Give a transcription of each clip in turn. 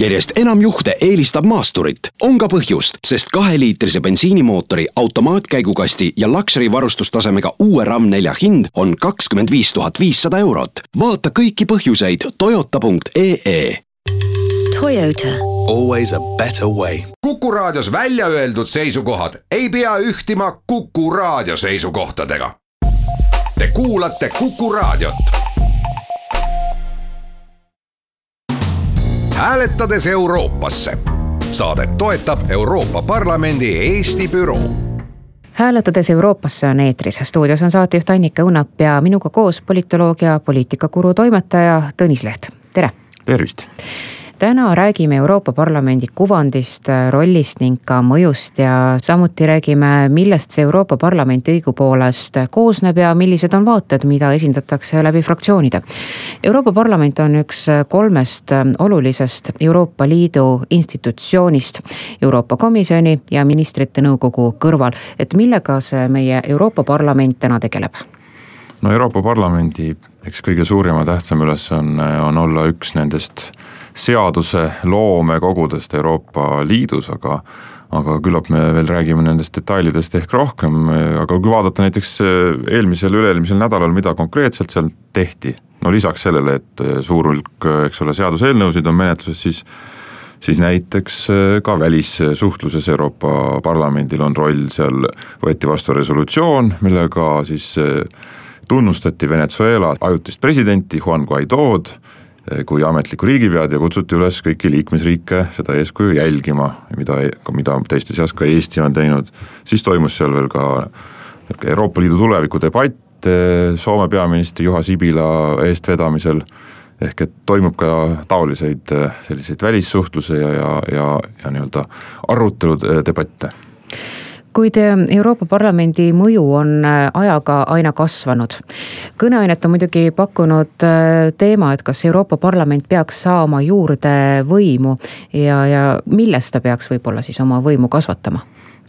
järjest enam juhte eelistab maasturit. on ka põhjust, sest kaheliitrise bensiinimootori, automaatkäigukasti ja Luxury varustustasemega uue RAM4 hind on kakskümmend viis tuhat viissada eurot. vaata kõiki põhjuseid toyota.ee. Toyota. Always a better way. kuku raadios välja öeldud seisukohad ei pea ühtima Kuku raadio seisukohtadega. Te kuulate Kuku raadiot hääletades Euroopasse. Saadet toetab Euroopa Parlamendi Eesti büroo hääletades Euroopasse on eetris, stuudios on saatejuht Annika Õunap ja minuga koos politoloogia ja poliitikakuru toimetaja Tõnis Leht, tere. tervist täna räägime Euroopa Parlamendi kuvandist, rollist ning ka mõjust ja samuti räägime, millest see Euroopa Parlament õigupoolest koosneb ja millised on vaated, mida esindatakse läbi fraktsioonide. Euroopa Parlament on üks kolmest olulisest Euroopa Liidu institutsioonist Euroopa Komisjoni ja ministrite nõukogu kõrval, et millega see meie Euroopa Parlament täna tegeleb? no Euroopa Parlamendi eks kõige suurima tähtsam ülesanne on, on olla üks nendest seadusloome kogudest Euroopa Liidus, aga aga küllap me veel räägime nendest detailidest ehk rohkem, aga kui vaadata näiteks eelmisel, üle-eelmisel nädalal, mida konkreetselt seal tehti, no lisaks sellele, et suur hulk, eks ole, seaduseelnõusid on menetluses, siis siis näiteks ka välissuhtluses Euroopa Parlamendil on roll, seal võeti vastu resolutsioon, millega siis tunnustati Venezuela ajutist presidenti Juan Guaido'd Eh, kui ametlikku riigipead ja kutsuti üles kõiki liikmesriike seda eeskuju jälgima, mida, mida teiste seas ka Eesti on teinud. siis toimus seal veel ka Euroopa Liidu tuleviku debatt eh, Soome peaministri Juha Sibila eestvedamisel. ehk et toimub ka taoliseid eh, selliseid välissuhtluse ja, ja, ja, ja nii-öelda arutelud, debatte kuid eh, Euroopa Parlamendi mõju on eh, ajaga aina kasvanud. kõneainet on muidugi pakkunud eh, teema, et kas Euroopa Parlament peaks saama juurde võimu ja, ja millest ta peaks võib-olla siis oma võimu kasvatama?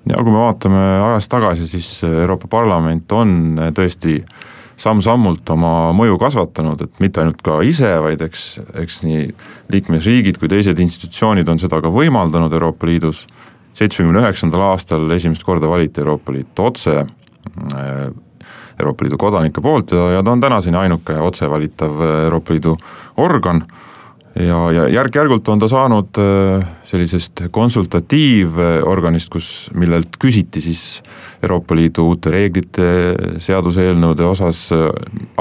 ja kui me vaatame ajas tagasi, siis Euroopa Parlament on tõesti samm-sammult oma mõju kasvatanud, et mitte ainult ka ise, vaid eks, eks nii liikmesriigid kui teised institutsioonid on seda ka võimaldanud Euroopa Liidus seitsmekümne üheksandal aastal esimest korda valiti Euroopa Liit otse Euroopa Liidu kodanike poolt ja, ja ta on tänaseni ainuke otsevalitav Euroopa Liidu organ ja, ja järk-järgult on ta saanud äh, sellisest konsultatiivorganist, kus, millelt küsiti siis Euroopa Liidu uute reeglite, seaduseelnõude osas äh,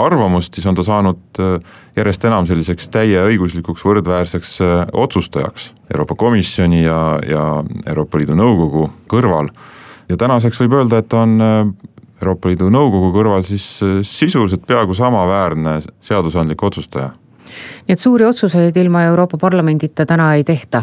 arvamust, siis on ta saanud äh, järjest enam selliseks täieõiguslikuks võrdväärseks otsustajaks Euroopa Komisjoni ja, ja Euroopa Liidu Nõukogu kõrval. ja tänaseks võib öelda, et ta on Euroopa Liidu Nõukogu kõrval siis sisuliselt peaaegu samaväärne seadusandlik otsustaja nii et suuri otsuseid ilma Euroopa Parlamendita täna ei tehta.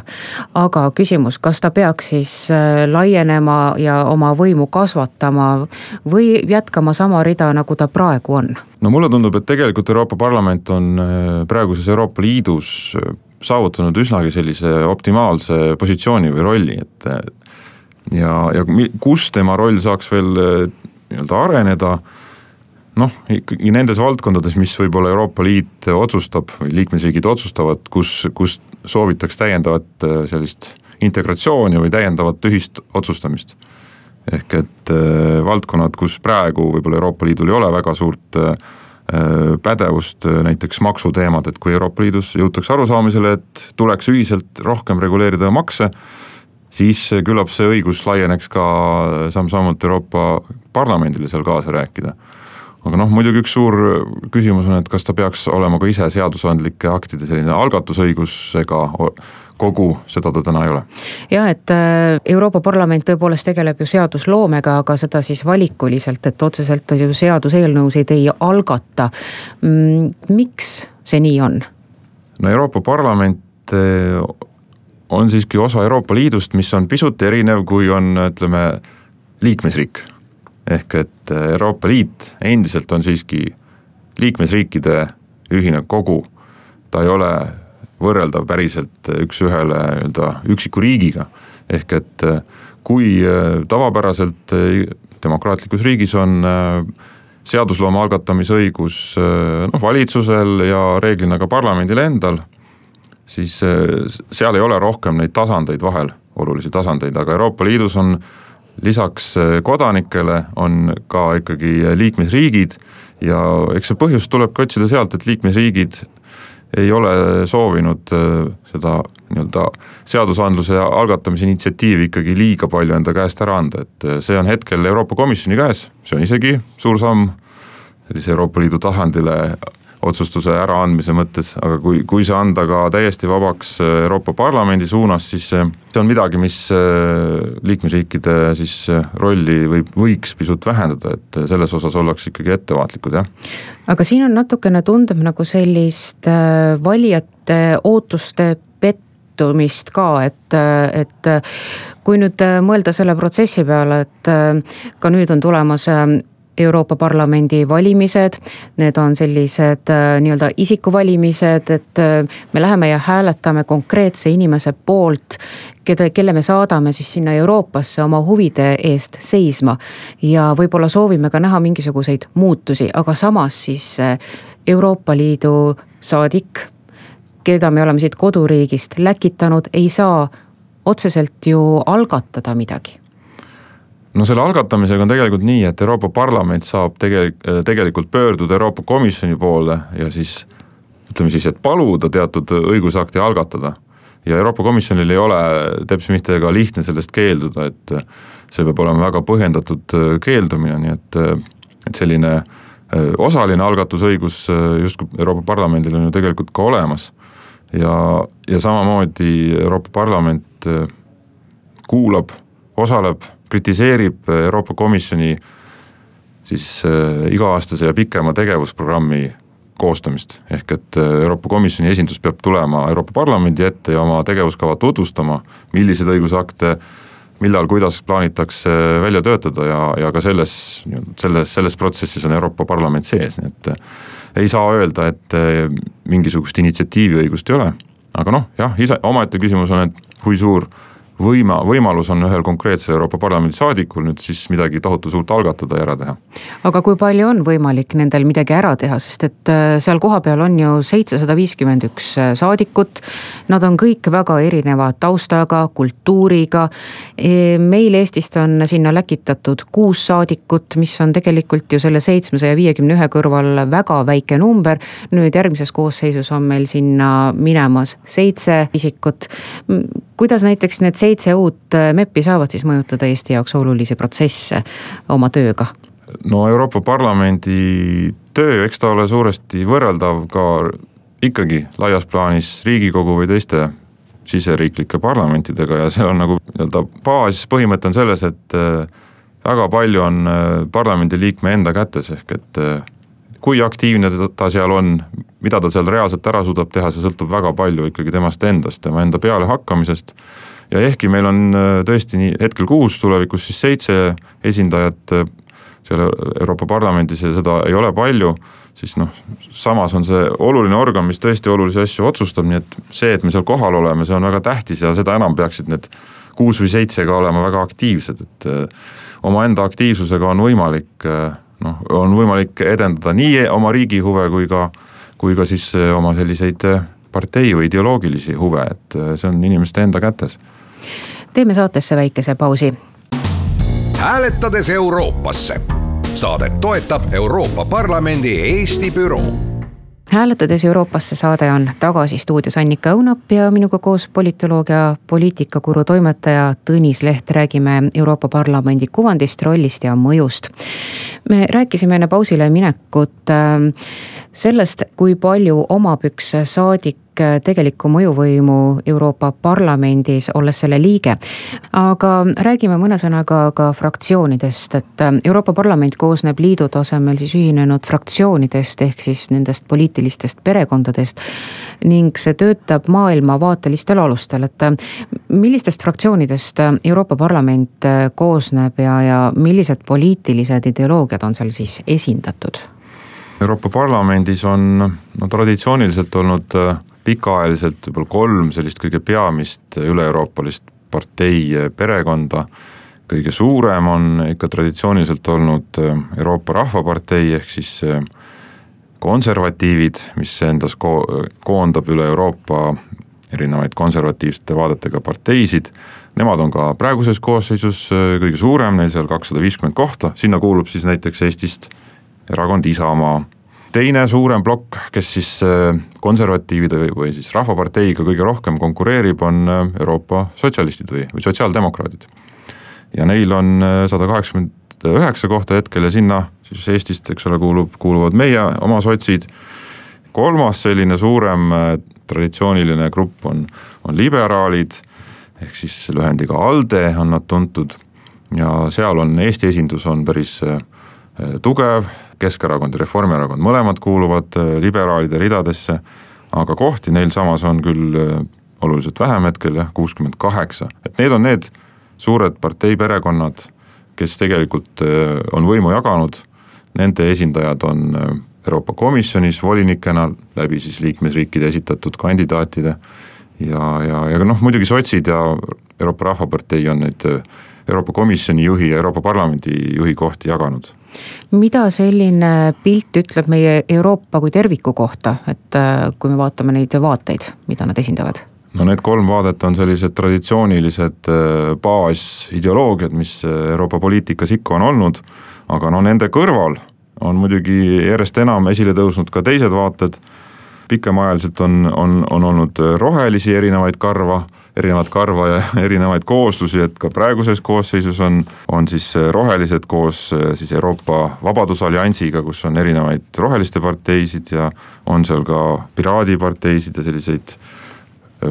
aga küsimus, kas ta peaks siis äh, laienema ja oma võimu kasvatama või jätkama sama rida, nagu ta praegu on? no mulle tundub, et tegelikult Euroopa Parlament on äh, praeguses Euroopa Liidus äh, saavutanud üsnagi sellise optimaalse positsiooni või rolli, et ja, ja kus tema roll saaks veel nii-öelda areneda noh, ikkagi nendes valdkondades, mis võib-olla Euroopa Liit otsustab või liikmesriigid otsustavad, kus, kus soovitaks täiendavat äh, sellist integratsiooni või täiendavat ühist otsustamist. ehk et äh, valdkonnad, kus praegu võib-olla Euroopa Liidul ei ole väga suurt äh, äh pädevust, äh, näiteks maksuteemad, et kui Euroopa Liidus jõutakse arusaamisele, et tuleks ühiselt rohkem reguleerida makse, siis küllap see õigus laieneks ka samm-sammult Euroopa Parlamendile seal kaasa rääkida aga noh, muidugi üks suur küsimus on, et kas ta peaks olema ka ise seadusandlike aktide selline algatusõigusega kogu, seda ta täna ei ole. jah, et äh, Euroopa Parlament tõepoolest tegeleb ju seadusloomega, aga seda siis valikuliselt, et otseselt ju seaduseelnõusid ei algata. Mm, miks see nii on? no Euroopa Parlament äh, on siiski osa Euroopa Liidust, mis on pisut erinev, kui on, ütleme, liikmesriik ehk et äh, Euroopa Liit endiselt on siiski liikmesriikide ühine kogu, ta ei ole võrreldav päriselt üks-ühele nii-öelda üksiku riigiga, ehk et äh, kui äh, tavapäraselt demokraatlikus riigis on seadusloome algatamise õigus noh, valitsusel ja reeglina ka parlamendil endal, siis seal ei ole rohkem neid tasandeid vahel, olulisi tasandeid, aga Euroopa Liidus on lisaks kodanikele on ka ikkagi liikmesriigid ja eks see põhjus tulebki otsida sealt, et liikmesriigid ei ole soovinud seda nii-öelda seadusandluse algatamise initsiatiivi ikkagi liiga palju enda käest ära anda, et see on hetkel Euroopa Komisjoni käes, see on isegi suur samm sellise Euroopa Liidu tasandile otsustuse äraandmise mõttes, aga kui, kui see anda ka täiesti vabaks Euroopa Parlamendi suunas, siis see on midagi, mis liikmesriikide siis rolli võib, võiks pisut vähendada, et selles osas ollakse ikkagi ettevaatlikud, jah. aga siin on natukene tundub nagu sellist äh, valijate ootuste pettumist ka, et, et kui nüüd mõelda selle protsessi peale, et äh, ka nüüd on tulemas äh, Euroopa Parlamendi valimised, need on sellised äh, nii-öelda isikuvalimised, et äh, me läheme ja hääletame konkreetse inimese poolt, keda, kelle me saadame siis sinna Euroopasse oma huvide eest seisma. ja võib-olla soovime ka näha mingisuguseid muutusi, aga samas siis äh, Euroopa Liidu saadik, keda me oleme siit koduriigist läkitanud, ei saa otseselt ju algatada midagi no selle algatamisega on tegelikult nii, et Euroopa Parlament saab tegelik-, tegelikult pöörduda Euroopa Komisjoni poole ja siis ütleme siis, et paluda teatud õigusakti algatada. ja Euroopa Komisjonil ei ole teps mitte ka lihtne sellest keelduda, et see peab olema väga põhjendatud keeldumine, nii et, et selline osaline algatusõigus justkui Euroopa Parlamendil on ju tegelikult ka olemas. ja, ja samamoodi Euroopa Parlament kuulab, osaleb kritiseerib Euroopa Komisjoni siis äh, iga-aastase ja pikema tegevusprogrammi koostamist, ehk et äh, Euroopa Komisjoni esindus peab tulema Euroopa Parlamendi ette ja oma tegevuskava tutvustama, milliseid õigusakte millal, kuidas plaanitakse välja töötada ja, ja ka selles, selles, selles protsessis on Euroopa Parlament sees, nii et äh, ei saa öelda, et mingisugust initsiatiiviõigust ei ole, aga noh, jah, ise, omaette küsimus on, et kui suur võima, võimalus on ühel konkreetsel Euroopa Parlamendi saadikul nüüd siis midagi tohutu suurt algatada ja ära teha. aga kui palju on võimalik nendel midagi ära teha, sest et äh, seal kohapeal on ju seitsesada viiskümmend üks äh, saadikut. Nad on kõik väga erineva taustaga, kultuuriga. E, meil Eestist on sinna läkitatud kuus saadikut, mis on tegelikult ju selle seitsmesaja viiekümne ühe kõrval väga väike number. nüüd järgmises koosseisus on meil sinna minemas seitse isikut. kuidas näiteks need seitse uut äh, MEP-i saavad siis mõjutada Eesti jaoks olulisi protsesse oma tööga? no Euroopa Parlamendi töö, eks ta ole suuresti võrreldav ka ikkagi laias plaanis Riigikogu või teiste siseriiklike parlamentidega ja seal on nagu nii-öelda baaspõhimõte on selles, et äh, väga palju on äh, parlamendiliikme enda kätes, ehk et kui aktiivne ta seal on, mida ta seal reaalselt ära suudab teha, see sõltub väga palju ikkagi temast endast, tema enda pealehakkamisest ja ehkki meil on äh, tõesti nii hetkel kuus, tulevikus siis seitse esindajat äh, seal Euroopa Parlamendis ja seda ei ole palju, siis noh, samas on see oluline organ, mis tõesti olulisi asju otsustab, nii et see, et me seal kohal oleme, see on väga tähtis ja seda enam peaksid need kuus või seitse ka olema väga aktiivsed, et äh, omaenda aktiivsusega on võimalik noh, on võimalik edendada nii oma riigi huve kui ka, kui ka siis oma selliseid partei või ideoloogilisi huve, et see on inimeste enda kätes teeme saatesse väikese pausi. hääletades Euroopasse. saadet toetab Euroopa Parlamendi Eesti büroo hääletades Euroopasse saade on tagasi stuudios Annika Õunap ja minuga koos politoloog ja poliitikakuru toimetaja Tõnis Leht räägime Euroopa Parlamendi kuvandist, rollist ja mõjust. me rääkisime enne pausile minekut äh, sellest, kui palju omab üks saadik tegelikku mõjuvõimu Euroopa Parlamendis, olles selle liige. aga räägime mõne sõnaga ka fraktsioonidest, et Euroopa Parlament koosneb liidu tasemel siis ühinenud fraktsioonidest ehk siis nendest poliitilistest perekondadest. ning see töötab maailmavaatelistel alustel, et millistest fraktsioonidest Euroopa Parlament koosneb ja, ja millised poliitilised ideoloogiad on seal siis esindatud? Euroopa Parlamendis on no traditsiooniliselt olnud äh, pikaajaliselt võib-olla kolm sellist kõige peamist üle-euroopalist partei perekonda. kõige suurem on ikka traditsiooniliselt olnud äh, Euroopa Rahvapartei ehk siis äh, konservatiivid, mis endas ko-, koondab üle Euroopa erinevaid konservatiivsete vaadetega parteisid. Nemad on ka praeguses koosseisus kõige suurem, neil seal kakssada viiskümmend kohta, sinna kuulub siis näiteks Eestist erakond Isamaa teine suurem plokk, kes siis konservatiivide või, või siis Rahvaparteiga kõige rohkem konkureerib, on Euroopa sotsialistid või, või sotsiaaldemokraadid. ja neil on sada kaheksakümmend üheksa kohta hetkel ja sinna siis Eestist, eks ole, kuulub, kuuluvad meie oma sotsid. kolmas selline suurem traditsiooniline grupp on, on liberaalid, ehk siis lühendiga ALDE on nad tuntud ja seal on Eesti esindus on päris tugev Keskerakond ja Reformierakond, mõlemad kuuluvad äh, liberaalide ridadesse, aga kohti neil samas on küll äh, oluliselt vähem hetkel jah, kuuskümmend kaheksa, et need on need suured parteiperekonnad, kes tegelikult äh, on võimu jaganud, nende esindajad on Euroopa Komisjonis volinikena läbi siis liikmesriikide esitatud kandidaatide. Ja, ja, ja noh, muidugi sotsid ja Euroopa Rahvapartei on neid Euroopa Komisjoni juhi ja Euroopa Parlamendi juhi kohti jaganud. Mida selline pilt ütleb meie Euroopa kui terviku kohta, et äh, kui me vaatame neid vaateid, mida nad esindavad? no need kolm vaadet on sellised traditsioonilised äh, baasideoloogiad, mis äh, Euroopa poliitikas ikka on olnud, aga no nende kõrval on muidugi järjest enam esile tõusnud ka teised vaated, pikemaajaliselt on, on, on olnud rohelisi erinevaid karva erinevat karva ja erinevaid kooslusi, et ka praeguses koosseisus on, on siis rohelised koos siis Euroopa Vabadusalliansiga, kus on erinevaid roheliste parteisid ja on seal ka piraadiparteisid ja selliseid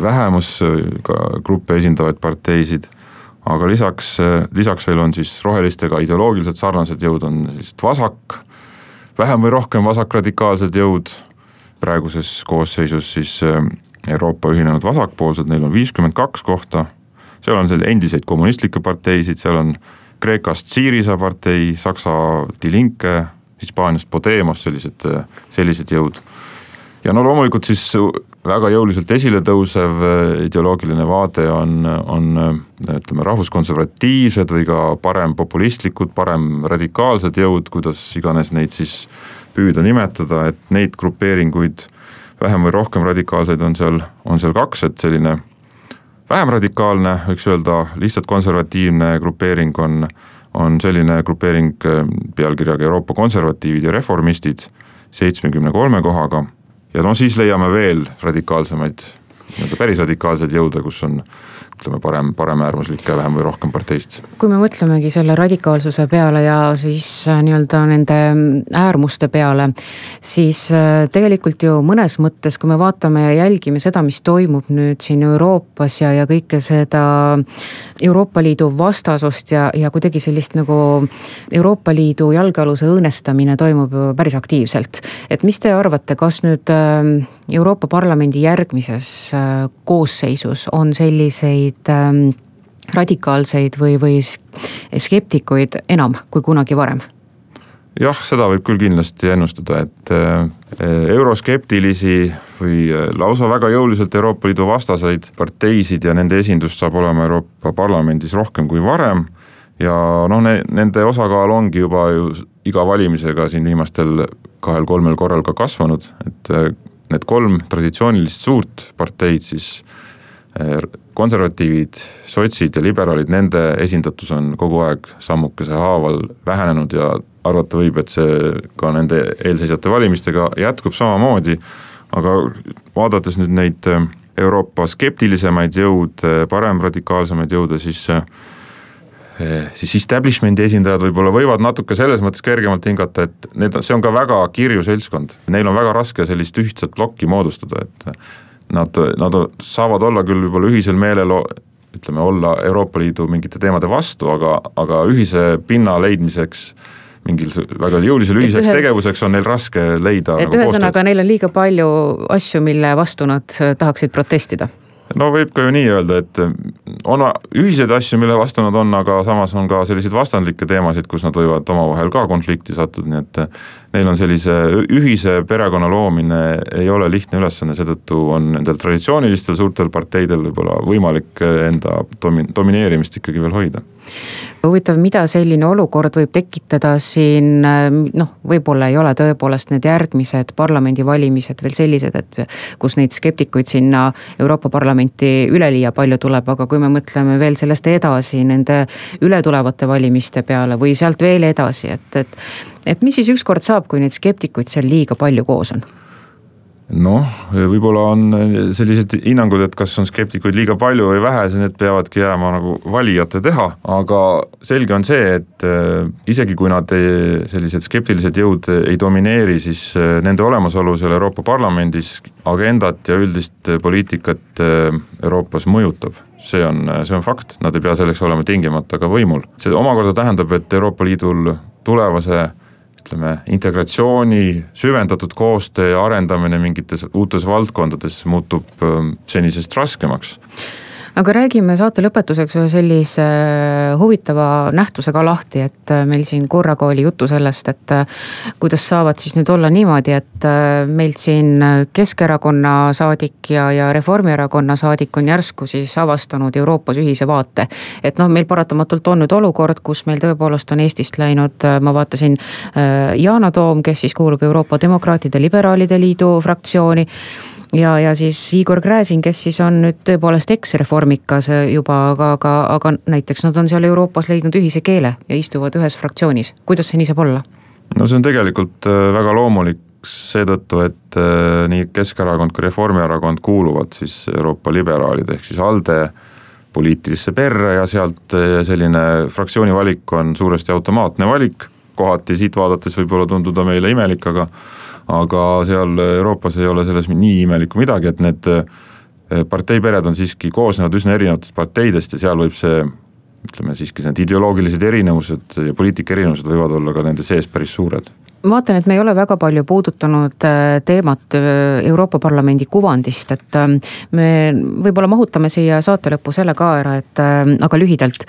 vähemusgruppe esindavaid parteisid. Aga lisaks, lisaks veel on siis rohelistega ideoloogiliselt sarnased jõud, on sellised vasak, vähem või rohkem vasakradikaalsed jõud, praeguses koosseisus siis Euroopa Ühinenud Vasakpoolsed, neil on viiskümmend kaks kohta, seal on seal endiseid kommunistlikke parteisid, seal on Kreekast Syriza partei, Saksa Die Linke, Hispaaniast Podemos, sellised, sellised jõud. ja no loomulikult siis väga jõuliselt esile tõusev ideoloogiline vaade on, on ütleme, rahvuskonservatiivsed või ka parempopulistlikud, paremradikaalsed jõud, kuidas iganes neid siis püüda nimetada, et neid grupeeringuid vähem või rohkem radikaalseid on seal, on seal kaks, et selline vähem radikaalne, võiks öelda lihtsalt konservatiivne grupeering on, on selline grupeering äh, pealkirjaga Euroopa konservatiivid ja reformistid seitsmekümne kolme kohaga. Ja no siis leiame veel radikaalsemaid, nii-öelda päris radikaalseid jõude, kus on ütleme, parem, paremäärmuslikke vähem või rohkem parteisid. kui me mõtlemegi selle radikaalsuse peale ja siis äh, nii-öelda nende äärmuste peale, siis äh, tegelikult ju mõnes mõttes, kui me vaatame ja jälgime seda, mis toimub nüüd siin Euroopas ja, ja kõike seda Euroopa Liidu vastasust ja, ja kuidagi sellist nagu Euroopa Liidu jalgealuse õõnestamine toimub ju päris aktiivselt. et mis te arvate, kas nüüd äh, Euroopa Parlamendi järgmises koosseisus on selliseid selliseid ähm, radikaalseid või, või skeptikuid enam kui kunagi varem? jah, seda võib küll kindlasti ennustada, et äh, euroskeptilisi või äh, lausa väga jõuliselt Euroopa Liidu vastaseid parteisid ja nende esindust saab olema Euroopa Parlamendis rohkem kui varem ja noh ne,, nende osakaal ongi juba ju iga valimisega siin viimastel kahel-kolmel korral ka kasvanud, et äh, need kolm traditsioonilist suurt parteid siis konservatiivid, sotsid ja liberaalid, nende esindatus on kogu aeg sammukese haaval vähenenud ja arvata võib, et see ka nende eelseisvate valimistega jätkub samamoodi, aga vaadates nüüd neid äh, Euroopa skeptilisemaid jõude, paremradikaalsemaid jõude, siis äh, siis establishment'i esindajad võib-olla võivad natuke selles mõttes kergemalt hingata, et need, see on ka väga kirju seltskond, neil on väga raske sellist ühtset plokki moodustada, et nad, nad saavad olla küll võib-olla ühisel meelel, ütleme, olla Euroopa Liidu mingite teemade vastu, aga, aga ühise pinna leidmiseks mingil väga jõulisel ühiseks ühe... tegevuseks on neil raske leida. et nagu ühesõnaga, neil on liiga palju asju, mille vastu nad tahaksid protestida no võib ka ju nii öelda, et on ühiseid asju, mille vastu nad on, aga samas on ka selliseid vastandlikke teemasid, kus nad võivad omavahel ka konflikti sattuda, nii et neil on sellise ühise perekonna loomine ei ole lihtne ülesanne, seetõttu on nendel traditsioonilistel suurtel parteidel võib-olla võimalik enda domi-, domineerimist ikkagi veel hoida huvitav, mida selline olukord võib tekitada siin, noh, võib-olla ei ole tõepoolest need järgmised parlamendivalimised veel sellised, et kus neid skeptikuid sinna Euroopa Parlamenti üleliia palju tuleb, aga kui me mõtleme veel sellest edasi nende ületulevate valimiste peale või sealt veel edasi, et, et et mis siis ükskord saab, kui neid skeptikuid seal liiga palju koos on? Noh, võib-olla on sellised hinnangud, et kas on skeptikuid liiga palju või vähe, need peavadki jääma nagu valijate teha, aga selge on see, et äh, isegi kui nad ei, sellised skeptilised jõud ei domineeri, siis äh, nende olemasolu seal Euroopa Parlamendis agendat ja üldist poliitikat Euroopas mõjutab. See on, see on fakt, nad ei pea selleks olema tingimata ka võimul. see omakorda tähendab, et Euroopa Liidul tulevase ütleme, integratsiooni, süvendatud koostöö ja arendamine mingites uutes valdkondades muutub ähm, senisest raskemaks aga räägime saate lõpetuseks ühe sellise äh, huvitava nähtuse ka lahti, et äh, meil siin korraga oli juttu sellest, et äh, kuidas saavad siis nüüd olla niimoodi, et meilt siin Keskerakonna saadik ja, ja Reformierakonna saadik on järsku siis avastanud Euroopas ühise vaate. et noh, meil paratamatult on nüüd olukord, kus meil tõepoolest on Eestist läinud, ma vaatasin, Yana Toom, kes siis kuulub Euroopa Demokraatide Liberaalide Liidu fraktsiooni ja, ja siis Igor Gräzin, kes siis on nüüd tõepoolest eksreformikas juba, aga, aga, aga näiteks nad on seal Euroopas leidnud ühise keele ja istuvad ühes fraktsioonis, kuidas see nii saab olla? no see on tegelikult äh, väga loomulik seetõttu, et äh, nii Keskerakond kui Reformierakond kuuluvad siis Euroopa liberaalide ehk siis ALDE poliitilisse perre ja sealt äh, selline fraktsiooni valik on suuresti automaatne valik, kohati siit vaadates võib-olla tunduda meile imelik, aga aga seal Euroopas ei ole selles nii imelikku midagi, et need eh, parteipered on siiski koosnevad üsna erinevatest parteidest ja seal võib see ütleme siiski need ideoloogilised erinevused ja poliitika erinevused võivad olla ka nende sees päris suured ma vaatan, et me ei ole väga palju puudutanud eh, teemat eh, Euroopa Parlamendi kuvandist, et me võib-olla mahutame siia saate lõppu selle ka ära, et aga lühidalt.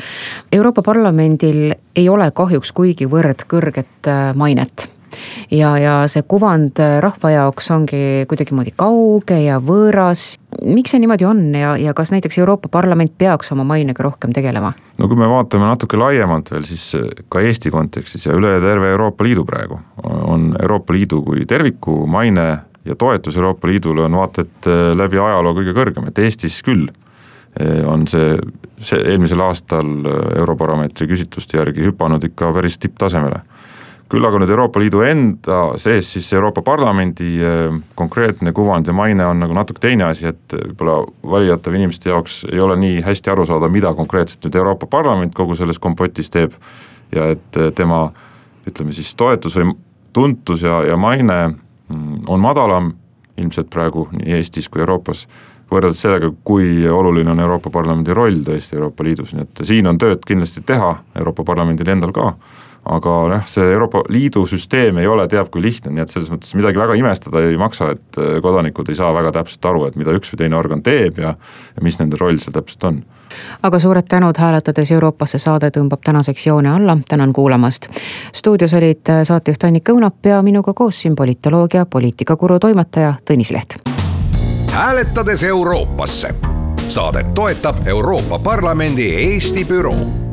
Euroopa Parlamendil ei ole kahjuks kuigivõrd kõrget mainet ja, ja see kuvand äh, rahva jaoks ongi kuidagimoodi kauge ja võõras. miks see niimoodi on ja, ja kas näiteks Euroopa Parlament peaks oma mainega rohkem tegelema? no kui me vaatame natuke laiemalt veel, siis äh, ka Eesti kontekstis ja üle terve Euroopa Liidu praegu on Euroopa Liidu kui terviku maine ja toetus Euroopa Liidule on vaata et äh, läbi ajaloo kõige kõrgem, et Eestis küll on see, see eelmisel aastal Eurobaromeetri küsitluste järgi hüpanud ikka päris tipptasemele küll aga nüüd Euroopa Liidu enda sees siis Euroopa Parlamendi eh, konkreetne kuvand ja maine on nagu natuke teine asi, et võib-olla valijate või inimeste jaoks ei ole nii hästi aru saada, mida konkreetselt nüüd Euroopa Parlament kogu selles kompotis teeb ja et eh, tema ütleme siis toetus või tuntus ja, ja maine mm, on madalam ilmselt praegu nii Eestis kui Euroopas, võrreldes sellega, kui oluline on Euroopa Parlamendi roll tõesti Euroopa Liidus, nii et siin on tööd kindlasti teha Euroopa Parlamendil endal ka aga jah, see Euroopa Liidu süsteem ei ole teab kui lihtne, nii et selles mõttes midagi väga imestada ei maksa, et äh, kodanikud ei saa väga täpselt aru, et mida üks või teine organ teeb ja, ja mis nende roll seal täpselt on aga suured tänud, hääletades Euroopasse saade tõmbab tänaseks joone alla, tänan kuulamast. stuudios olid äh, saatejuht Annika Õunap ja minuga koos siin politoloogia poliitikakuru toimetaja Tõnis Leht. hääletades Euroopasse. saadet toetab Euroopa Parlamendi Eesti büroo